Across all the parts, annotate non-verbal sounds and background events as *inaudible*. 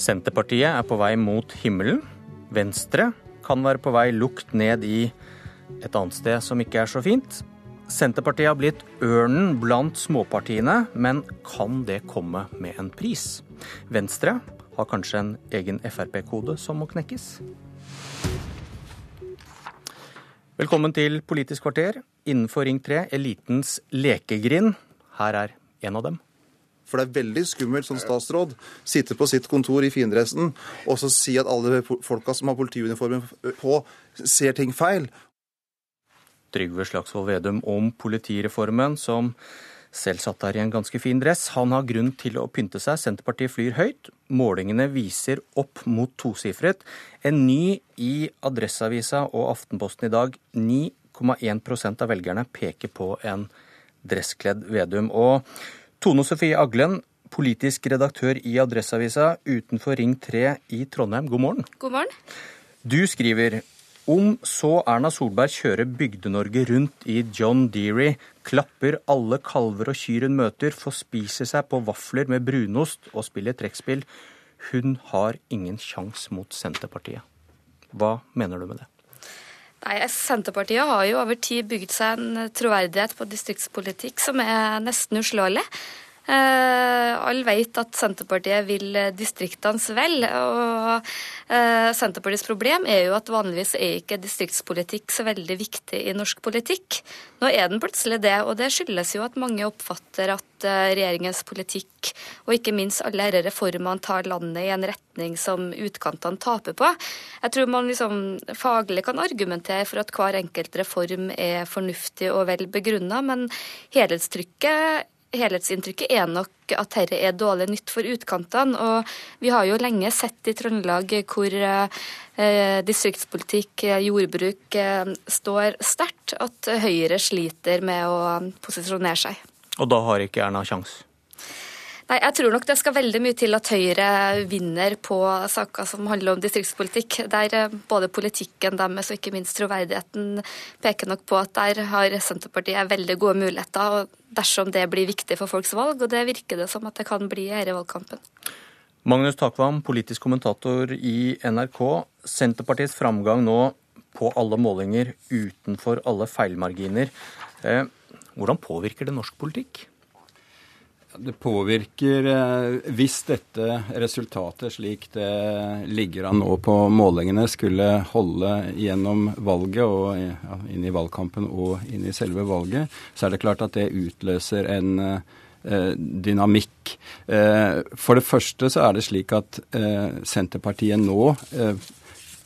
Senterpartiet er på vei mot himmelen. Venstre kan være på vei lukt ned i et annet sted som ikke er så fint. Senterpartiet har blitt ørnen blant småpartiene, men kan det komme med en pris? Venstre har kanskje en egen Frp-kode som må knekkes? Velkommen til Politisk kvarter. Innenfor Ring 3, elitens lekegrind. Her er en av dem. For det er veldig skummelt som statsråd sitte på sitt kontor i findressen og så si at alle folka som har politiuniformen på, ser ting feil. Trygve Slagsvold Vedum om politireformen, som selv satt der i en ganske fin dress. Han har grunn til å pynte seg. Senterpartiet flyr høyt. Målingene viser opp mot tosifret. En ny i Adresseavisa og Aftenposten i dag. 9,1% av velgerne peker på en dresskledd Vedum. Og Tone Sofie Aglen, politisk redaktør i Adresseavisa utenfor Ring 3 i Trondheim, god morgen. God morgen. Du skriver om så Erna Solberg kjører Bygde-Norge rundt i John Deere, klapper alle kalver og kyr hun møter, spise seg på vafler med brunost og spiller trekkspill. Hun har ingen sjans mot Senterpartiet. Hva mener du med det? Nei, Senterpartiet har jo over tid bygd seg en troverdighet på distriktspolitikk som er nesten uslåelig. Eh, alle vet at Senterpartiet vil distriktenes vel. og eh, Senterpartiets problem er jo at vanligvis er ikke distriktspolitikk så veldig viktig i norsk politikk. Nå er den plutselig det, og det skyldes jo at mange oppfatter at eh, regjeringens politikk, og ikke minst alle disse reformene, tar landet i en retning som utkantene taper på. Jeg tror man liksom faglig kan argumentere for at hver enkelt reform er fornuftig og vel begrunna, men helhetstrykket helhetsinntrykket er nok at dette er dårlig nytt for utkantene. Og vi har jo lenge sett i Trøndelag hvor eh, distriktspolitikk, eh, jordbruk eh, står sterkt, at Høyre sliter med å posisjonere seg. Og da har ikke Erna sjans? Nei, Jeg tror nok det skal veldig mye til at Høyre vinner på saker som handler om distriktspolitikk. Der eh, både politikken deres og ikke minst troverdigheten peker nok på at der har Senterpartiet veldig gode muligheter dersom det blir viktig for folks valg, og det virker det som at det kan bli i denne valgkampen. Magnus Takvam, politisk kommentator i NRK. Senterpartiets framgang nå på alle målinger utenfor alle feilmarginer. Eh, hvordan påvirker det norsk politikk? Det påvirker eh, Hvis dette resultatet, slik det ligger an nå på målingene, skulle holde gjennom valget og ja, inn i valgkampen og inn i selve valget, så er det klart at det utløser en eh, dynamikk. Eh, for det første så er det slik at Senterpartiet nå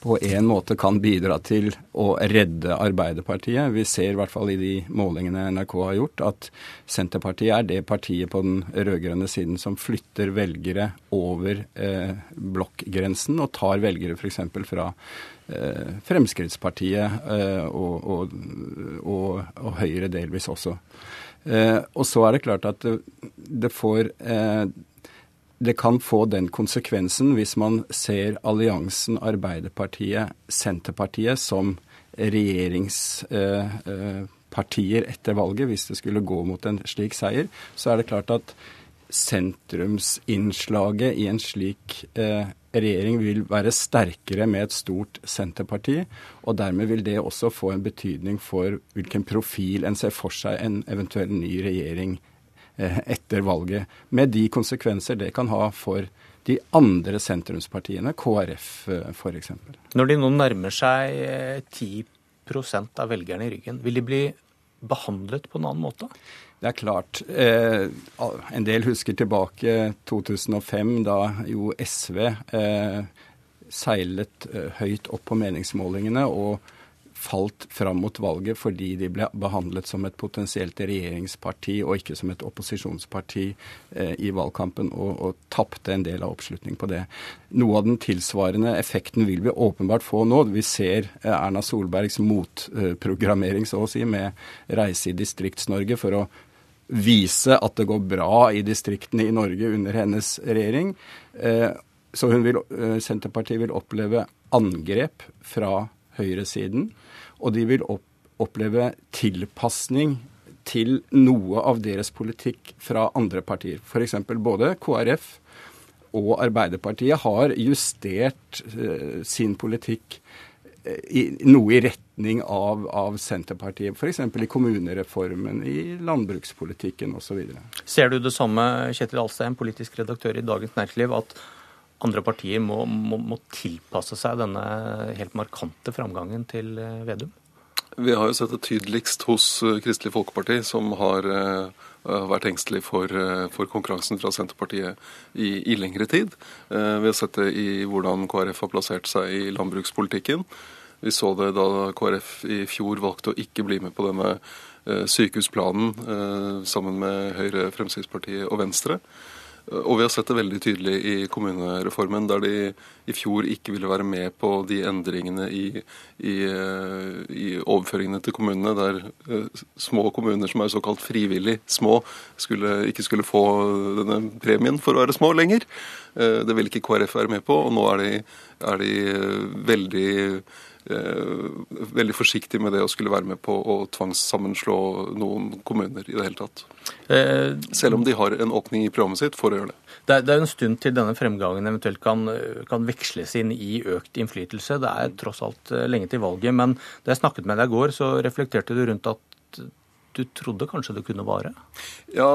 på en måte kan bidra til å redde Arbeiderpartiet. Vi ser i hvert fall i de målingene NRK har gjort, at Senterpartiet er det partiet på den rød-grønne siden som flytter velgere over eh, blokkgrensen, og tar velgere f.eks. fra eh, Fremskrittspartiet eh, og, og, og, og, Høyre delvis også. Eh, og så er det klart at det, det får eh, det kan få den konsekvensen hvis man ser alliansen Arbeiderpartiet-Senterpartiet som regjeringspartier eh, etter valget, hvis det skulle gå mot en slik seier, så er det klart at sentrumsinnslaget i en slik eh, regjering vil være sterkere med et stort Senterparti. Og dermed vil det også få en betydning for hvilken profil en ser for seg en eventuell ny regjering Eh, etter valget, med de konsekvenser det kan ha for de andre sentrumspartiene, KrF f.eks. Når de nå nærmer seg 10 eh, av velgerne i ryggen, vil de bli behandlet på en annen måte? Det er klart. Eh, en del husker tilbake 2005, da jo SV eh, seilet eh, høyt opp på meningsmålingene og falt fram mot valget fordi de ble behandlet som et potensielt regjeringsparti og ikke som et opposisjonsparti eh, i valgkampen, og, og tapte en del av oppslutning på det. Noe av den tilsvarende effekten vil vi åpenbart få nå. Vi ser eh, Erna Solbergs motprogrammering, så å si, med reise i Distrikts-Norge for å vise at det går bra i distriktene i Norge under hennes regjering. Eh, så vil, eh, Senterpartiet vil oppleve angrep fra høyresiden og de vil oppleve tilpasning til noe av deres politikk fra andre partier. F.eks. både KrF og Arbeiderpartiet har justert uh, sin politikk uh, i, noe i retning av, av Senterpartiet, f.eks. i kommunereformen, i landbrukspolitikken osv. Ser du det samme, Kjetil Alstein, politisk redaktør i Dagens Næringsliv, at andre partier må, må, må tilpasse seg denne helt markante framgangen til eh, Vedum? Vi har jo sett det tydeligst hos Kristelig Folkeparti, som har har vært engstelig for, eh, for, konkurransen fra Senterpartiet i, i, lengre tid. Eh, vi har sett det i hvordan KrF har plassert seg i landbrukspolitikken. Vi så det da KrF i fjor valgte å ikke bli med på denne eh, sykehusplanen sammen med Høyre, Fremskrittspartiet og Venstre. Og vi har sett det veldig tydelig i kommunereformen, der de i fjor ikke ville være med på de endringene i, i, i overføringene til kommunene, der uh, små kommuner som er såkalt frivillig små, skulle, ikke skulle få denne premien for å være små lenger. Uh, det ville ikke KrF være med på, og nå er de, er de veldig Eh, veldig forsiktig med det å skulle være med på å tvangssammenslå noen kommuner i det hele tatt. Eh, Selv om de har en åpning i programmet sitt for å gjøre det. Det er, det er en stund til denne fremgangen eventuelt kan, kan, veksles inn i økt innflytelse. Det er tross alt eh, lenge til valget. Men da jeg snakket med deg i går, så reflekterte du rundt at du trodde kanskje det kunne vare? Ja,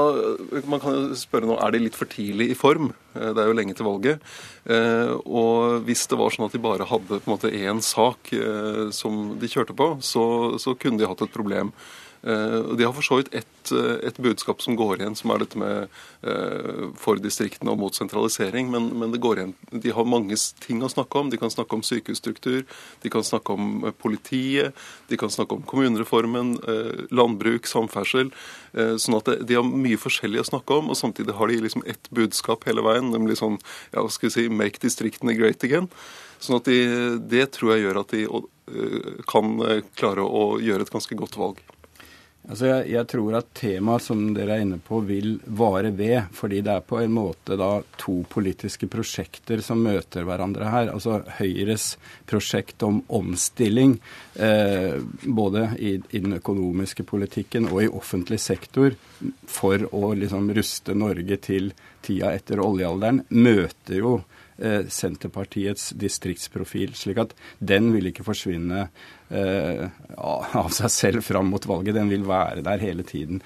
man kan jo spørre nå, er de litt for tidlig i form? Eh, det er jo lenge til valget. Eh, og hvis det var sånn at de bare hadde på en måte én sak eh, som de kjørte på, så, så kunne de hatt et problem. Eh, de har for så vidt eh, et budskap som går igjen, som er dette med eh, for distriktene og mot sentralisering. Men, men, det går igjen. de har mange ting å snakke om. De kan snakke om sykehusstruktur, de kan snakke om politiet, de kan snakke om kommunereformen, landbruk, samferdsel. Sånn at de har mye forskjellig å snakke om, og samtidig har de liksom ett budskap hele veien, nemlig sånn ja, skal vi si, make distriktene great again. Sånn at de, Det tror jeg gjør at de kan klare å gjøre et ganske godt valg. Altså jeg, jeg, tror at temaet som dere er inne på, vil vare ved. Fordi det er på en måte da to politiske prosjekter som møter hverandre her. Altså Høyres prosjekt om omstilling, eh, både i, i, den økonomiske politikken og i offentlig sektor, for å liksom ruste Norge til tida etter oljealderen, møter jo Senterpartiets distriktsprofil. slik at den vil ikke forsvinne eh, av seg selv fram mot valget. Den vil være der hele tiden.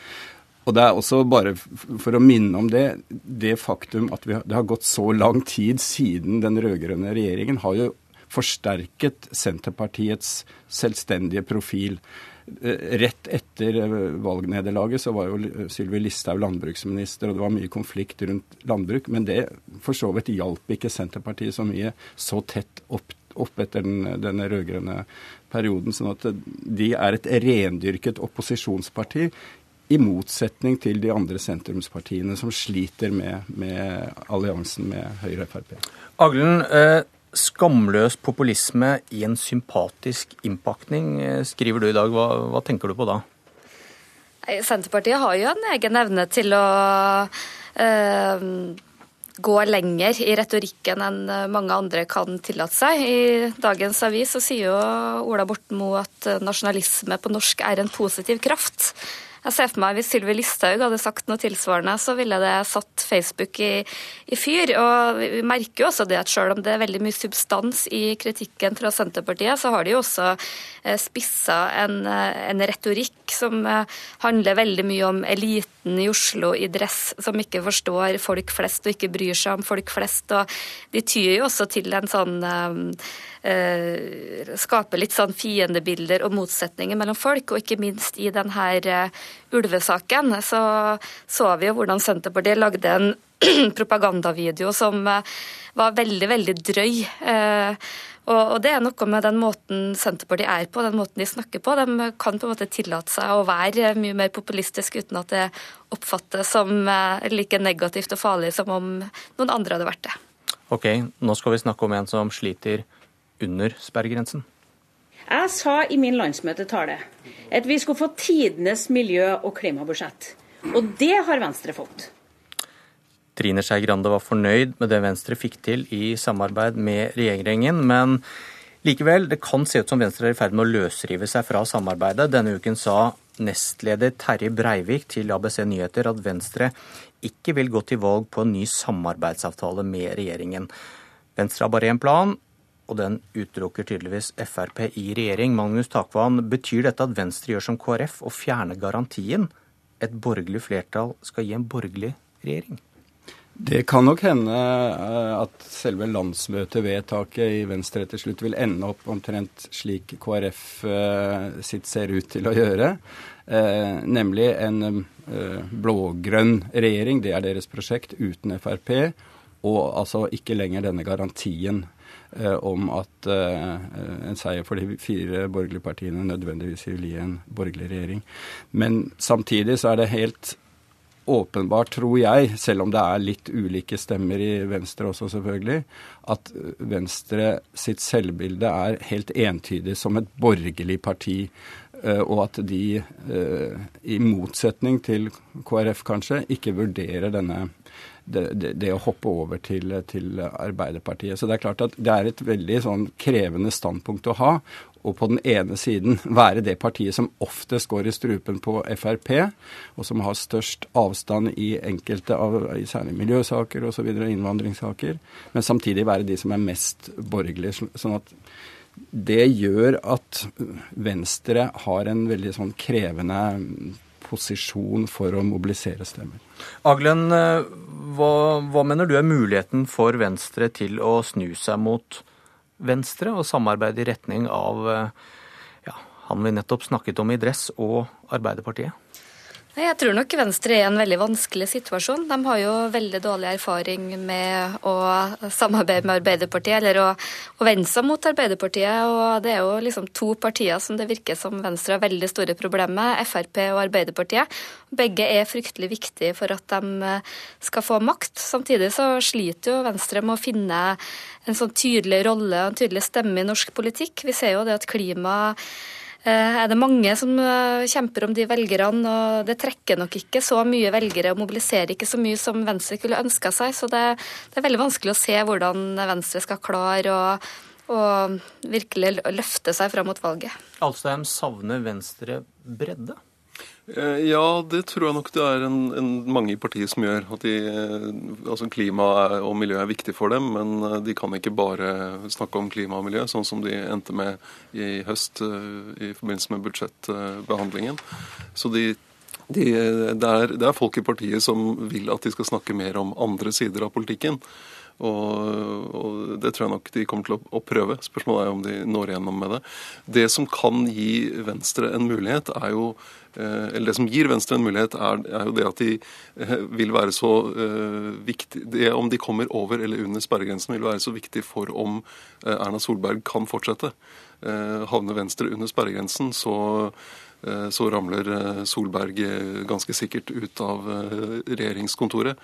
Og det er også bare for å minne om det, det faktum at vi, det har gått så lang tid siden den rød-grønne regjeringen, har jo forsterket Senterpartiets selvstendige profil. Eh, rett etter eh, valgnederlaget så var jo Sylvi Listhaug landbruksminister, og det var mye konflikt rundt landbruk. Men det for så vidt hjalp ikke Senterpartiet så mye så tett opp, opp etter den, denne rød-grønne perioden. Sånn at de er et rendyrket opposisjonsparti. I motsetning til de andre sentrumspartiene som sliter med, med alliansen med Høyre og Frp. Aglen, eh, skamløs populisme i en sympatisk innpakning, eh, skriver du i dag. Hva, hva tenker du på da? Senterpartiet har jo en egen evne til å øh, gå lenger i retorikken enn eh, mange andre kan tillate seg. I dagens avis så sier jo Ola Borten Moe at eh, nasjonalisme på norsk er en positiv kraft. Jeg ser for meg Hvis Sylvi Listhaug hadde sagt noe tilsvarende, så ville det satt Facebook i, i, fyr. Og Vi merker jo også det at selv om det er veldig mye substans i kritikken fra Senterpartiet, så har de jo også eh, spissa en, eh, en retorikk som eh, handler veldig mye om eliten i Oslo i dress, som ikke forstår folk flest og ikke bryr seg om folk flest. og De tyr jo også til en sånn eh, skape litt sånn fiendebilder og motsetninger mellom folk. Og ikke minst i denne uh, ulvesaken så så vi jo hvordan Senterpartiet lagde en *clears throat* propagandavideo som uh, var veldig, veldig drøy. Og, det er noe med den måten Senterpartiet er på, den måten de snakker på. De kan på en måte tillate seg å være mye mer populistisk uten at det oppfattes som like negativt og farlig som om noen andre hadde vært det. Ok, nå skal vi snakke om en som sliter under sperregrensen? Jeg sa i min landsmøtetale at vi skulle få tidenes miljø- og klimabudsjett. Og det har Venstre fått. Trine Skei Grande var fornøyd med det Venstre fikk til i samarbeid med regjeringen, men likevel, det kan se ut som Venstre er i ferd med å løsrive seg fra samarbeidet. Denne uken sa nestleder Terje Breivik til ABC Nyheter at Venstre ikke vil gå til valg på en ny samarbeidsavtale med regjeringen. Venstre har bare én plan, og den utelukker tydeligvis Frp i regjering. Magnus Takvann, betyr dette at Venstre gjør som KrF og fjerner garantien? Et borgerlig flertall skal gi en borgerlig regjering? Det kan nok hende eh, at selve landsmøtevedtaket i Venstre til slutt vil ende opp omtrent slik KrF eh, sitt ser ut til å gjøre. Eh, nemlig en blå-grønn regjering, det er deres prosjekt, uten Frp. Og altså ikke lenger denne garantien om at en seier for de fire borgerlige partiene nødvendigvis vil gi en borgerlig regjering. Men samtidig så er det helt åpenbart, tror jeg, selv om det er litt ulike stemmer i Venstre også, selvfølgelig, at Venstre sitt selvbilde er helt entydig som et borgerlig parti. Eh, og at de, eh, i motsetning til KrF kanskje, ikke vurderer denne det, det, å hoppe over til, til, Arbeiderpartiet. Så det er klart at det er et veldig sånn krevende standpunkt å ha og på den ene siden være det partiet som oftest går i strupen på Frp, og som har størst avstand i enkelte av særlig miljøsaker osv., innvandringssaker, men samtidig være de som er mest borgerlige. sånn at det gjør at Venstre har en veldig sånn krevende posisjon for å mobilisere stemmer. Aglen, hva, hva mener du er muligheten for Venstre til å snu seg mot Venstre og samarbeide i retning av eh, ja, han vi nettopp snakket om i dress, og Arbeiderpartiet? Jeg tror nok Venstre er i en veldig vanskelig situasjon. De har jo veldig dårlig erfaring med å samarbeide med Arbeiderpartiet, eller å, å vende seg mot Arbeiderpartiet. Og det er jo liksom to partier som det virker som Venstre har veldig store problemer med, Frp og Arbeiderpartiet. Begge er fryktelig viktige for at de skal få makt. Samtidig så sliter jo Venstre med å finne en sånn tydelig rolle og en tydelig stemme i norsk politikk. Vi ser jo det at klima Eh, er det mange som eh, kjemper om de velgerne, og det trekker nok ikke så mye velgere og mobiliserer ikke så mye som Venstre kunne ønska seg. Så det, det, er veldig vanskelig å se hvordan Venstre skal klare å, å virkelig løfte seg fram mot valget. Alstheim savner Venstre bredde? Eh, ja, det tror jeg nok det er en, en mange i partiet som gjør. At de, eh, altså Klima og miljø er viktig for dem, men eh, de kan ikke bare snakke om klima og miljø, sånn som de endte med i høst i forbindelse med budsjettbehandlingen. Så de, de, det, er, det er folk i partiet som vil at de skal snakke mer om andre sider av politikken. Og, og, det tror jeg nok de kommer til å, å, prøve. Spørsmålet er om de når igjennom med det. Det som kan gi Venstre en mulighet, er jo eh, eller Det som gir Venstre en mulighet, er, er jo det at de eh, vil være så uh, viktig det Om de kommer over eller under sperregrensen, vil være så viktig for om uh, Erna Solberg kan fortsette. Uh, havner Venstre under sperregrensen, så så ramler Solberg ganske sikkert ut av regjeringskontoret.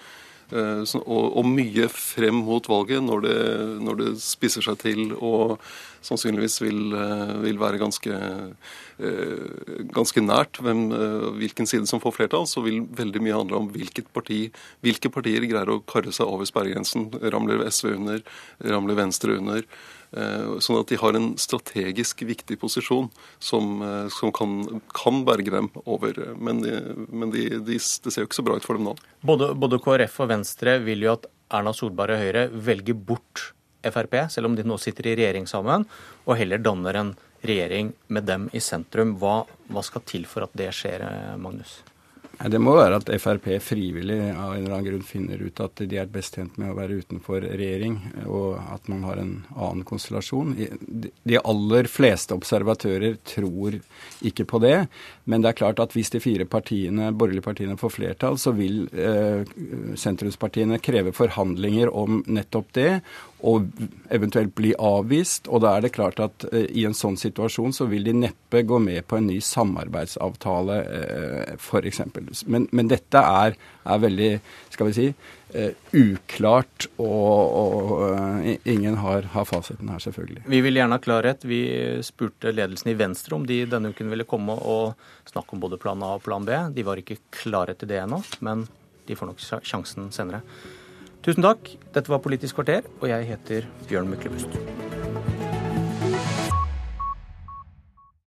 Eh, og, mye frem mot valget, når det, når det spisser seg til og sannsynligvis vil, eh, vil være ganske, eh, ganske nært hvem, hvilken side som får flertall, så vil veldig mye handle om parti, hvilke partier greier å karre seg over sperregrensen. Ramler SV under, ramler Venstre under. Eh, sånn at de har en strategisk viktig posisjon som, eh, som kan, kan, berge dem over. Men, de, men de, de, det ser jo ikke så bra ut for dem nå. Både, både KrF og Venstre vil jo at Erna Solberg og Høyre velger bort Frp, selv om de nå sitter i regjering sammen, og heller danner en regjering med dem i sentrum. Hva, hva skal til for at det skjer, Magnus? Det må være at Frp frivillig av en eller annen grunn finner ut at de er best tjent med å være utenfor regjering, og at man har en annen konstellasjon. De aller fleste observatører tror ikke på det, men det er klart at hvis de fire partiene, borgerlige partiene får flertall, så vil eh, sentrumspartiene kreve forhandlinger om nettopp det, og eventuelt bli avvist. Og da er det klart at eh, i en sånn situasjon så vil de neppe gå med på en ny samarbeidsavtale, eh, f.eks. Men, men dette er, er, veldig, skal vi si, eh, uklart, og, og uh, ingen har, har, fasiten her, selvfølgelig. Vi vil gjerne ha klarhet. Vi spurte ledelsen i Venstre om de denne uken ville komme og snakke om både plan A og plan B. De var ikke klare til det ennå, men de får nok sjansen senere. Tusen takk. Dette var Politisk kvarter, og jeg heter Bjørn Myklebust.